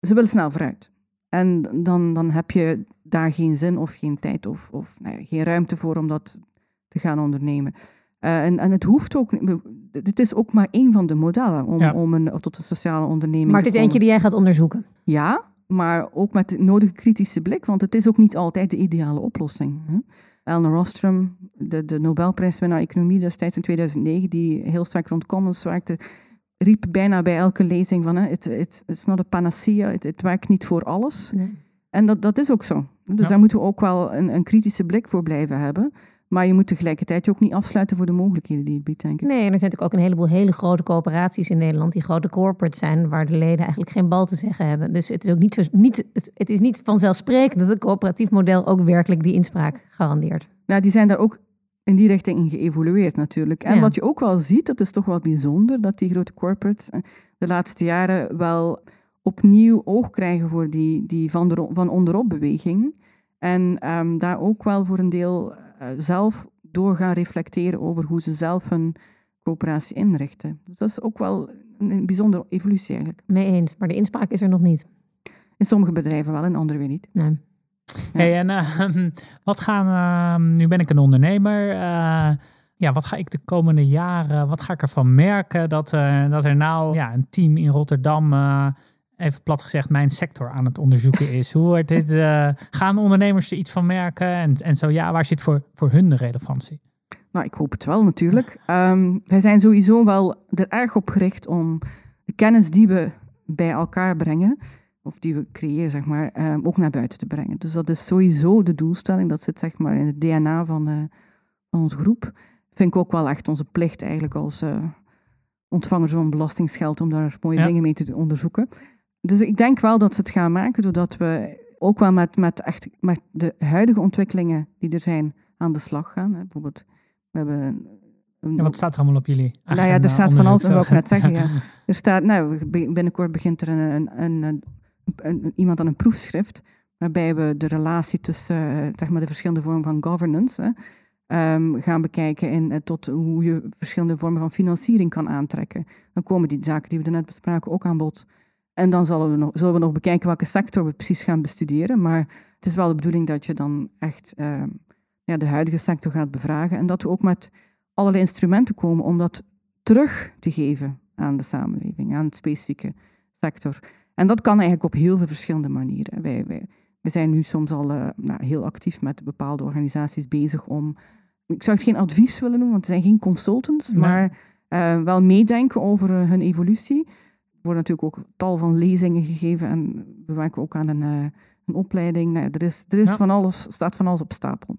ze willen snel vooruit. En dan, dan heb je daar geen zin of geen tijd of, of nou ja, geen ruimte voor om dat te gaan ondernemen. Uh, en, en het hoeft ook het is ook maar één van de modellen om, om een, tot een sociale onderneming
maar het is eentje die jij gaat onderzoeken?
Ja, maar ook met de nodige kritische blik, want het is ook niet altijd de ideale oplossing. Hè? Rostrom, de, de Nobelprijswinnaar economie destijds in 2009, die heel sterk rond commons werkte, riep bijna bij elke lezing van, het is not a panacea, het werkt niet voor alles. Nee. En dat, dat is ook zo. Dus daar moeten we ook wel een, een kritische blik voor blijven hebben. Maar je moet tegelijkertijd je ook niet afsluiten voor de mogelijkheden die het biedt, denk ik.
Nee, en er zijn natuurlijk ook een heleboel hele grote coöperaties in Nederland, die grote corporates zijn, waar de leden eigenlijk geen bal te zeggen hebben. Dus het is ook niet, niet, het is niet vanzelfsprekend dat een coöperatief model ook werkelijk die inspraak garandeert.
Ja, die zijn daar ook in die richting in geëvolueerd natuurlijk. En wat je ook wel ziet, dat is toch wel bijzonder, dat die grote corporates eh, de laatste jaren wel opnieuw oog krijgen voor die, die van, de, van onderop beweging. En ehm, daar ook wel voor een deel uh, zelf door gaan reflecteren over hoe ze zelf hun coöperatie inrichten. Dus dat is ook wel een, bijzondere evolutie eigenlijk.
Mee eens, maar de inspraak is er nog niet.
In sommige bedrijven wel, in andere weer niet.
Nee. Hey, en uh, wat gaan, uh, nu ben ik een ondernemer, uh, ja, wat ga ik de komende jaren, wat ga ik ervan merken dat, dat er nou ja, een team in Rotterdam even plat gezegd, mijn sector aan het onderzoeken is. Hoe wordt dit, gaan ondernemers er iets van merken? En, en zo ja, waar zit voor, voor hun de relevantie?
Nou, ik hoop het wel natuurlijk. Um, wij zijn sowieso wel er erg op gericht om de kennis die we bij elkaar brengen, of die we creëren, zeg maar, um, ook naar buiten te brengen. Dus dat is sowieso de doelstelling. Dat zit zeg maar in het DNA van, uh, van onze groep. Vind ik ook wel echt onze plicht eigenlijk als uh, ontvangers van belastingsgeld om daar mooie dingen mee te onderzoeken. Dus ik denk wel dat ze het gaan maken, doordat we ook wel met, met, echt, met de huidige ontwikkelingen die er zijn aan de slag gaan. Hè. Bijvoorbeeld, we hebben
een, wat staat er allemaal op jullie?
Nou ja, er staat van alles, wil ik net zeggen. Ja. Er staat, nou, binnenkort begint er een, een, een, een, iemand aan een proefschrift, waarbij we de relatie tussen uh, zeg maar de verschillende vormen van governance um, gaan bekijken in, uh, tot hoe je verschillende vormen van financiering kan aantrekken. Dan komen die zaken die we net bespraken ook aan bod. En dan zullen we, nog, zullen we nog bekijken welke sector we precies gaan bestuderen. Maar het is wel de bedoeling dat je dan echt ehm, ja, de huidige sector gaat bevragen. En dat we ook met allerlei instrumenten komen om dat terug te geven aan de samenleving, aan het specifieke sector. En dat kan eigenlijk op heel veel verschillende manieren. Wij, wij, we zijn nu soms al uh, nou, heel actief met bepaalde organisaties bezig om. Ik zou het geen advies willen noemen, want het zijn geen consultants, maar uh, wel meedenken over uh, hun evolutie worden natuurlijk ook tal van lezingen gegeven en we werken ook aan een, een opleiding. Nee, er is, er is van alles, staat van alles op stapel.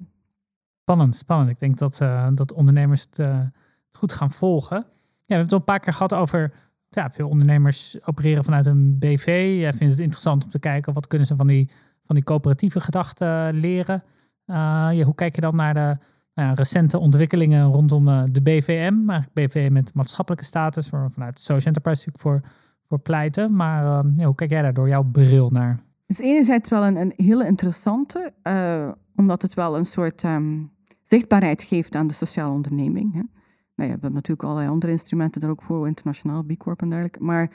Spannend, spannend. Ik denk dat, dat ondernemers het goed gaan volgen. Ja, we hebben het al een paar keer gehad over ja, veel ondernemers opereren vanuit een BV. Jij vindt het interessant om te kijken wat kunnen ze van die, van die coöperatieve gedachten leren. Ja, hoe kijk je dan naar de nou recente ontwikkelingen rondom de BVM? Eigenlijk BVM met maatschappelijke status, waar vanuit Social Enterprise natuurlijk voor voor pleiten. Maar uh, ja, hoe kijk jij daar door jouw bril naar?
Het is enerzijds wel een, een hele interessante, uh, omdat het wel een soort um, zichtbaarheid geeft aan de sociale onderneming. Hè. Nou ja, we hebben natuurlijk allerlei andere instrumenten daar ook voor, internationaal, B Corp en dergelijke. Maar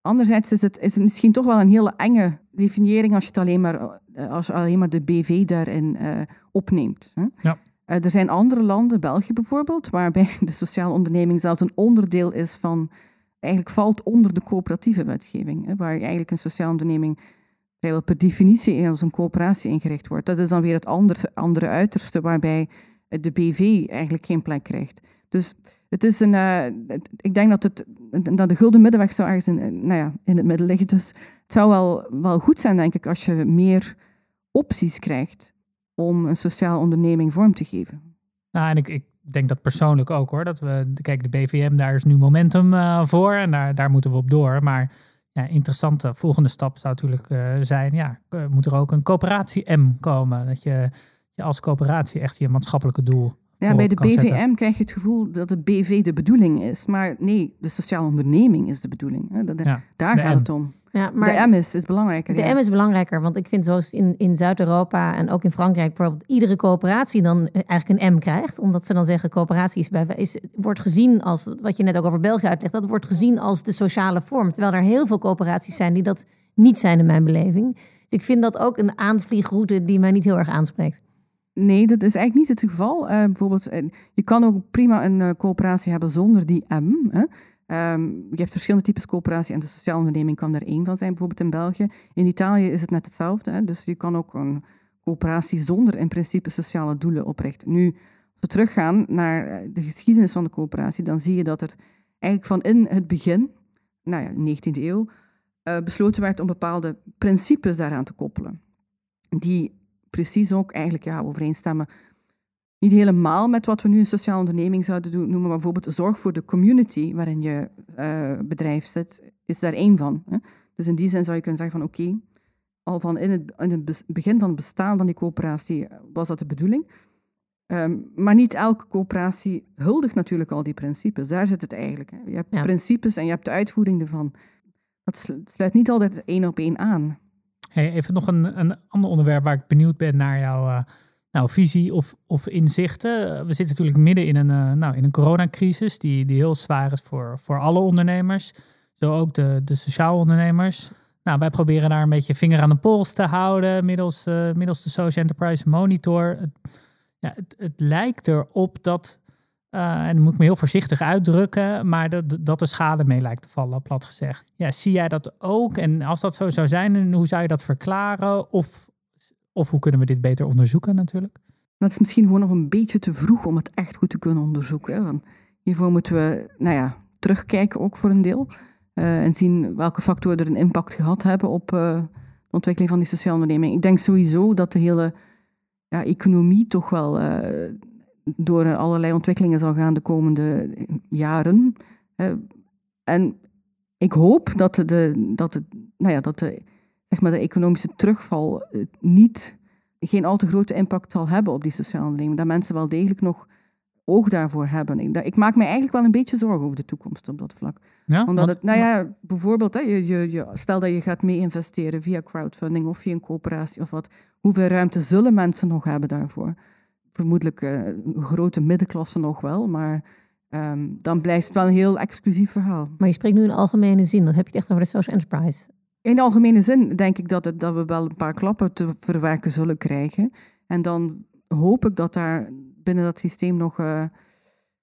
anderzijds is het, is het misschien toch wel een hele enge definiëring als je, het alleen, maar, eh, als je alleen maar de BV daarin uh, opneemt. Hè. Ja. er zijn andere landen, België bijvoorbeeld, waarbij de sociale onderneming zelfs een onderdeel is van eigenlijk valt onder de coöperatieve wetgeving, hè, waar eigenlijk een sociale onderneming vrijwel per definitie als een coöperatie ingericht wordt. Dat is dan weer het andere, andere uiterste waarbij de BV eigenlijk geen plek krijgt. Dus het is een, uh, ik denk dat, het, dat de gulden middenweg zou ergens in, nou ja, in het midden liggen. Dus het zou wel, wel goed zijn, denk ik, als je meer opties krijgt om een sociale onderneming vorm te geven.
Nou, en ik, ik denk dat persoonlijk ook hoor. Dat we, kijk, de BVM, daar is nu momentum uh, voor en daar, daar moeten we op door. Maar ja, interessante volgende stap zou natuurlijk zijn, ja, moet er ook een coöperatie M komen. Dat je, je als coöperatie echt je maatschappelijke doel
ja, bij de BVM krijg je het gevoel dat de BV de bedoeling is. Maar nee, de sociale onderneming is de bedoeling. Hè. daar gaat het om. Ja, maar de M is, is belangrijker.
De M is belangrijker, want ik vind zoals in, in Zuid-Europa en ook in Frankrijk bijvoorbeeld iedere coöperatie dan eigenlijk een M krijgt. Omdat ze dan zeggen coöperatie is, bij, is, wordt gezien als, wat je net ook over België uitlegt, dat wordt gezien als de sociale vorm. Terwijl er heel veel coöperaties zijn die dat niet zijn in mijn beleving. Dus ik vind dat ook een aanvliegroute die mij niet heel erg aanspreekt.
Nee, dat is eigenlijk niet het geval. Uh, bijvoorbeeld, je kan ook prima een coöperatie hebben zonder die M. Hè. Ehm, je hebt verschillende types coöperatie en de sociale onderneming kan er één van zijn, bijvoorbeeld in België. In Italië is het net hetzelfde. Hè. Dus je kan ook een coöperatie zonder in principe sociale doelen oprichten. Nu, als we teruggaan naar de geschiedenis van de coöperatie, dan zie je dat er eigenlijk van in het begin, nou ja, 19e eeuw, besloten werd om bepaalde principes daaraan te koppelen. Die precies ook eigenlijk ja, overeenstemmen. Niet helemaal met wat we nu een sociale onderneming zouden doen, noemen, maar bijvoorbeeld zorg voor de community waarin je uh, bedrijf zit, is daar één van. Hè? Dus in die zin zou je kunnen zeggen van oké, al van in het, in het, begin van het bestaan van die coöperatie was dat de bedoeling. Ehm, maar niet elke coöperatie huldigt natuurlijk al die principes. Daar zit het eigenlijk. Hè. Je hebt de principes en je hebt de uitvoering ervan. Dat sluit niet altijd één op één aan.
Even nog een, een ander onderwerp waar ik benieuwd ben naar jouw uh, nou, visie of, of inzichten. We zitten natuurlijk midden in een, uh, nou, in een coronacrisis die, die heel zwaar is voor, voor alle ondernemers. Zo ook de, de sociaal ondernemers. Nou, wij proberen daar een beetje vinger aan de pols te houden middels, uh, middels de Social Enterprise Monitor. Ja, het, het lijkt erop dat en dan moet ik me heel voorzichtig uitdrukken, maar dat, dat de schade mee lijkt te vallen, plat gezegd. Ja, zie jij dat ook? En als dat zo zou zijn, hoe zou je dat verklaren? Of, of hoe kunnen we dit beter onderzoeken natuurlijk?
Dat is misschien gewoon nog een beetje te vroeg om het echt goed te kunnen onderzoeken. Want hiervoor moeten we, nou ja, terugkijken ook voor een deel. Uh, en zien welke factoren er een impact gehad hebben op uh, de ontwikkeling van die sociale onderneming. Ik denk sowieso dat de hele ja, economie toch wel door allerlei ontwikkelingen zal gaan de komende jaren. En ik hoop dat de, dat de, nou ja, dat de, zeg maar de economische terugval eh, niet, geen al te grote impact zal hebben op die sociale onderneming. Dat mensen wel degelijk nog oog daarvoor hebben. Ik, ik, maak me eigenlijk wel een beetje zorgen over de toekomst op dat vlak. Ja, Omdat het, nou ja, bijvoorbeeld, hè, je, je, je, stel dat je gaat mee investeren via crowdfunding of via een coöperatie of wat. Hoeveel ruimte zullen mensen nog hebben daarvoor? Vermoedelijk uh, grote middenklasse nog wel, maar ehm, dan blijft het wel een heel exclusief verhaal.
Maar je spreekt nu in algemene zin, dan heb je het echt over de social enterprise.
In algemene zin denk ik dat, het, dat we wel een paar klappen te verwerken zullen krijgen. En dan hoop ik dat daar binnen dat systeem nog, uh,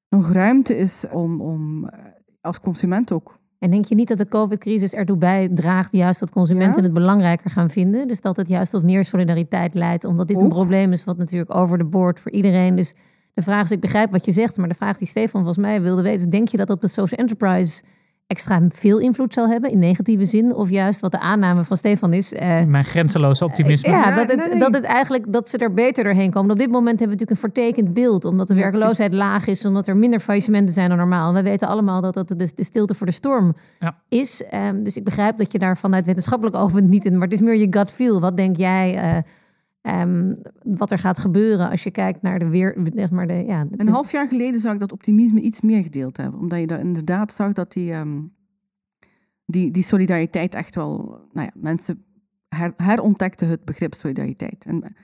nog ruimte is om, om eh, als consument ook
en denk je niet dat de COVID-crisis ertoe bijdraagt juist dat consumenten het belangrijker gaan vinden? Dus dat het juist tot meer solidariteit leidt, omdat dit een probleem is wat natuurlijk over de boord voor iedereen. Dus de vraag is, ik begrijp wat je zegt, maar de vraag die Stefan volgens mij wilde weten, denk je dat dat de social enterprise extra veel invloed zal hebben in negatieve zin? Of juist wat de aanname van Stefan is.
Uh, Mijn grenzeloze optimisme.
ja, dat het, dat het eigenlijk dat ze er beter doorheen komen. Op dit moment hebben we natuurlijk een vertekend beeld, omdat de werkloosheid laag is, omdat er minder faillissementen zijn dan normaal. We weten allemaal dat dat de, de stilte voor de storm ja. is. Um, dus ik begrijp dat je daar vanuit wetenschappelijk oogpunt niet in, maar het is meer je gut feel. Wat denk jij? Uh, Um, wat er gaat gebeuren als je kijkt naar de weer. Zeg maar de, ja,
Een half jaar geleden zou ik dat optimisme iets meer gedeeld hebben. Omdat je daar inderdaad zag dat die, um, die, die solidariteit echt wel. Nou ja, mensen her, herontdekten het begrip solidariteit. En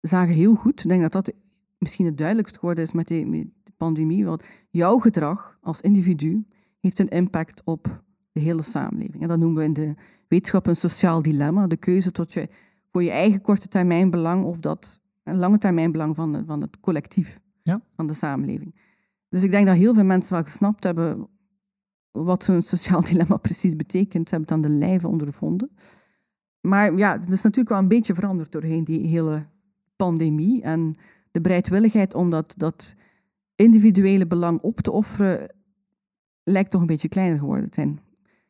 zagen heel goed, ik denk dat dat misschien het duidelijkst geworden is met, die, met de pandemie. Want jouw gedrag als individu heeft een impact op de hele samenleving. En dat noemen we in de wetenschap een sociaal dilemma. De keuze tot je voor je eigen korte termijn belang of dat een lange termijn belang van, van het collectief, ja. van de samenleving. Dus ik denk dat heel veel mensen wel gesnapt hebben wat zo'n sociaal dilemma precies betekent. Ze hebben het aan de lijve ondervonden. Maar ja, het is natuurlijk wel een beetje veranderd doorheen die hele pandemie. En de bereidwilligheid om dat, dat individuele belang op te offeren lijkt toch een beetje kleiner geworden te zijn.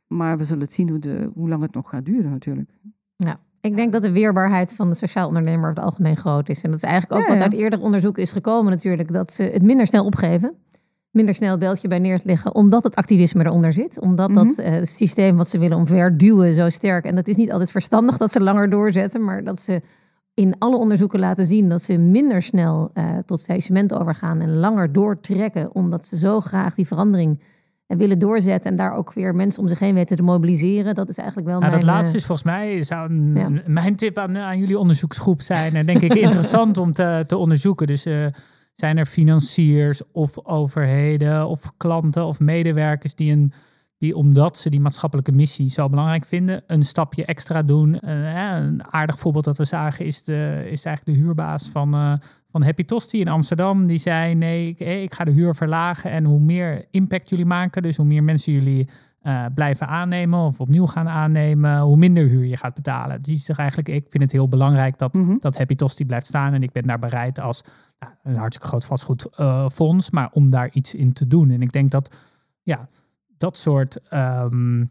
Maar we zullen het zien hoe, de, hoe lang het nog gaat duren natuurlijk.
Ja, ik denk dat de weerbaarheid van de sociaal ondernemer over het algemeen groot is. En dat is eigenlijk ook wat uit eerder onderzoek is gekomen natuurlijk. Dat ze het minder snel opgeven. Minder snel het beltje bij neer te leggen. Omdat het activisme eronder zit. Omdat dat mhm. uh, systeem wat ze willen omverduwen zo sterk. En dat is niet altijd verstandig dat ze langer doorzetten. Maar dat ze in alle onderzoeken laten zien dat ze minder snel uh, tot faillissement overgaan. En langer doortrekken. Omdat ze zo graag die verandering en willen doorzetten en daar ook weer mensen om zich heen weten te mobiliseren. Dat is eigenlijk wel
nou,
mijn...
Dat laatste eh, is volgens mij, zou mijn tip aan, aan jullie onderzoeksgroep zijn. En denk ik interessant om te, te onderzoeken. Dus uh, zijn er financiers of overheden of klanten of medewerkers die een, die omdat ze die maatschappelijke missie zo belangrijk vinden, een stapje extra doen. Uh, een aardig voorbeeld dat we zagen is, de, is eigenlijk de huurbaas van, uh, van Happy Tosti in Amsterdam. Die zei, nee, ik, ik, ga de huur verlagen en hoe meer impact jullie maken, dus hoe meer mensen jullie uh, blijven aannemen of opnieuw gaan aannemen, hoe minder huur je gaat betalen. Die zegt eigenlijk, ik vind het heel belangrijk dat, mm -hmm. dat Happy Tosti blijft staan en ik ben daar bereid als nou, een hartstikke groot vastgoedfonds, maar om daar iets in te doen. En ik denk dat, ja, dat soort, um,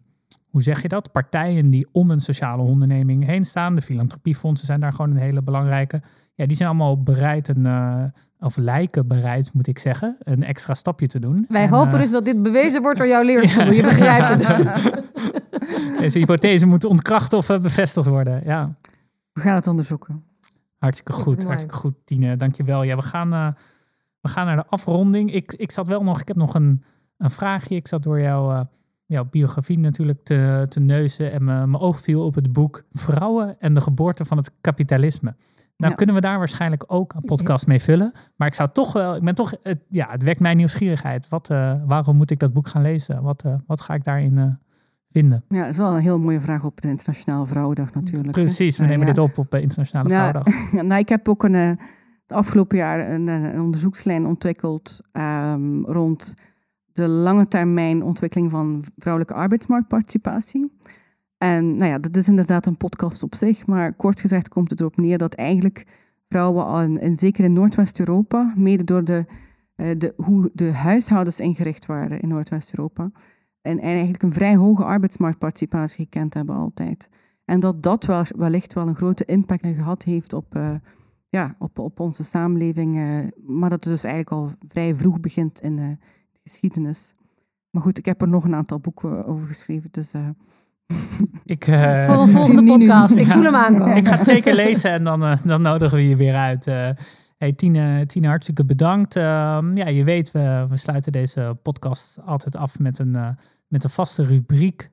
hoe zeg je dat, partijen die om een sociale onderneming heen staan, de filantropiefondsen zijn daar gewoon een hele belangrijke. Ja, die zijn allemaal bereid een, uh, of lijken bereid, moet ik zeggen, een extra stapje te doen.
Wij
en,
hopen
uh,
dus dat dit bewezen wordt door jouw leerschool. Je begrijpt het.
Deze hypothese moet ontkracht of uh, bevestigd worden. Ja.
We gaan het onderzoeken.
Hartstikke goed, hartstikke goed, Tine. Dankjewel. Ja, we gaan, we gaan naar de afronding. Ik, ik zat wel nog, ik heb nog een, een vraagje. Ik zat door jouw, uh, jouw biografie natuurlijk te, te neuzen en mijn oog viel op het boek Vrouwen en de geboorte van het kapitalisme. Nou ja. kunnen we daar waarschijnlijk ook een podcast mee vullen. Maar ik zou toch wel, ik ben toch, het, ja, het wekt mijn nieuwsgierigheid. Wat, uh, waarom moet ik dat boek gaan lezen? Wat, uh, wat ga ik daarin uh, vinden?
Ja, dat is wel een heel mooie vraag op de Internationale Vrouwendag natuurlijk.
Precies, we
hè?
nemen
ja.
dit op op de Internationale Vrouwendag.
nou, ik heb ook een, de afgelopen jaar een, een onderzoekslijn ontwikkeld um, rond de lange termijn ontwikkeling van vrouwelijke arbeidsmarktparticipatie. En nou ja, dat is inderdaad een podcast op zich, maar kort gezegd komt het erop neer dat eigenlijk vrouwen, al in, in, zeker in Noordwest-Europa, mede door de, uh, de, hoe de huishoudens ingericht waren in Noordwest-Europa, en, en eigenlijk een vrij hoge arbeidsmarktparticipatie gekend hebben altijd. En dat dat wel, wellicht wel een grote impact gehad heeft op, uh, ja, op, op onze samenleving, uh, maar dat het dus eigenlijk al vrij vroeg begint in geschiedenis. Maar goed, ik heb er nog een aantal boeken over geschreven, dus...
Ik, uh,
Voor een volgende podcast. Ik voel hem aankomen.
Ik ga het zeker lezen en dan, uh, dan nodigen we je weer uit. Uh, hey, Tine, Tine, hartstikke bedankt. Ehm, ja, je weet, we, we sluiten deze podcast altijd af met een, met een vaste rubriek.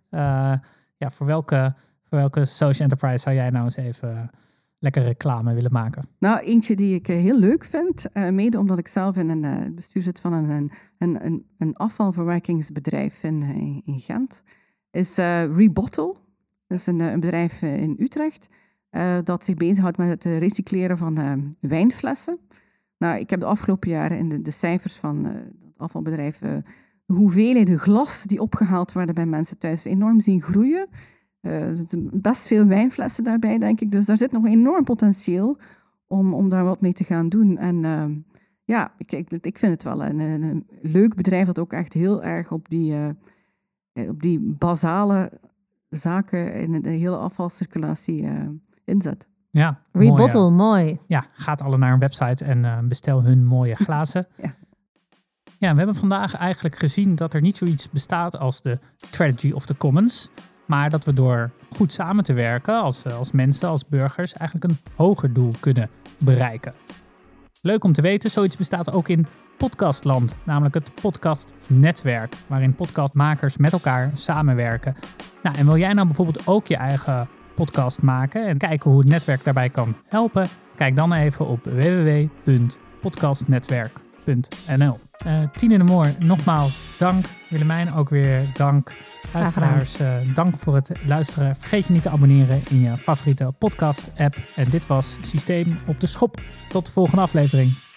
ja, voor welke, voor welke social enterprise zou jij nou eens even lekker reclame willen maken?
Nou, eentje die ik heel leuk vind, mede omdat ik zelf in een bestuur zit van een, een, een, een afvalverwerkingsbedrijf in, in Gent is uh, Rebottle. Dat is een, bedrijf in Utrecht dat zich bezighoudt met het recycleren van wijnflessen. Nou, ik heb de afgelopen jaren in de, de cijfers van het afvalbedrijf de hoeveelheden glas die opgehaald werden bij mensen thuis enorm zien groeien. Er zitten best veel wijnflessen daarbij, denk ik. Dus daar zit nog enorm potentieel om, om daar wat mee te gaan doen. En ja, ik, ik, ik, vind het wel een, een, leuk bedrijf dat ook echt heel erg op die op die basale zaken in de hele afvalcirculatie uh, inzet.
Ja,
Rebottle,
mooi,
mooi.
Ja, gaat alle naar een website en uh, bestel hun mooie glazen.
ja.
ja, we hebben vandaag eigenlijk gezien dat er niet zoiets bestaat als de Strategy of the Commons. Maar dat we door goed samen te werken als, als mensen, als burgers, eigenlijk een hoger doel kunnen bereiken. Leuk om te weten, zoiets bestaat ook in podcastland, namelijk het podcastnetwerk, waarin podcastmakers met elkaar samenwerken. Nou, en wil jij nou bijvoorbeeld ook je eigen podcast maken en kijken hoe het netwerk daarbij kan helpen? Kijk dan even op www.podcastnetwerk.nl. Uh, Tine de Moor, nogmaals dank. Willemijn ook weer dank. Luisteraars, uh, dank voor het luisteren. Vergeet je niet te abonneren in je favoriete podcast-app. En dit was Systeem op de Schop. Tot de volgende aflevering.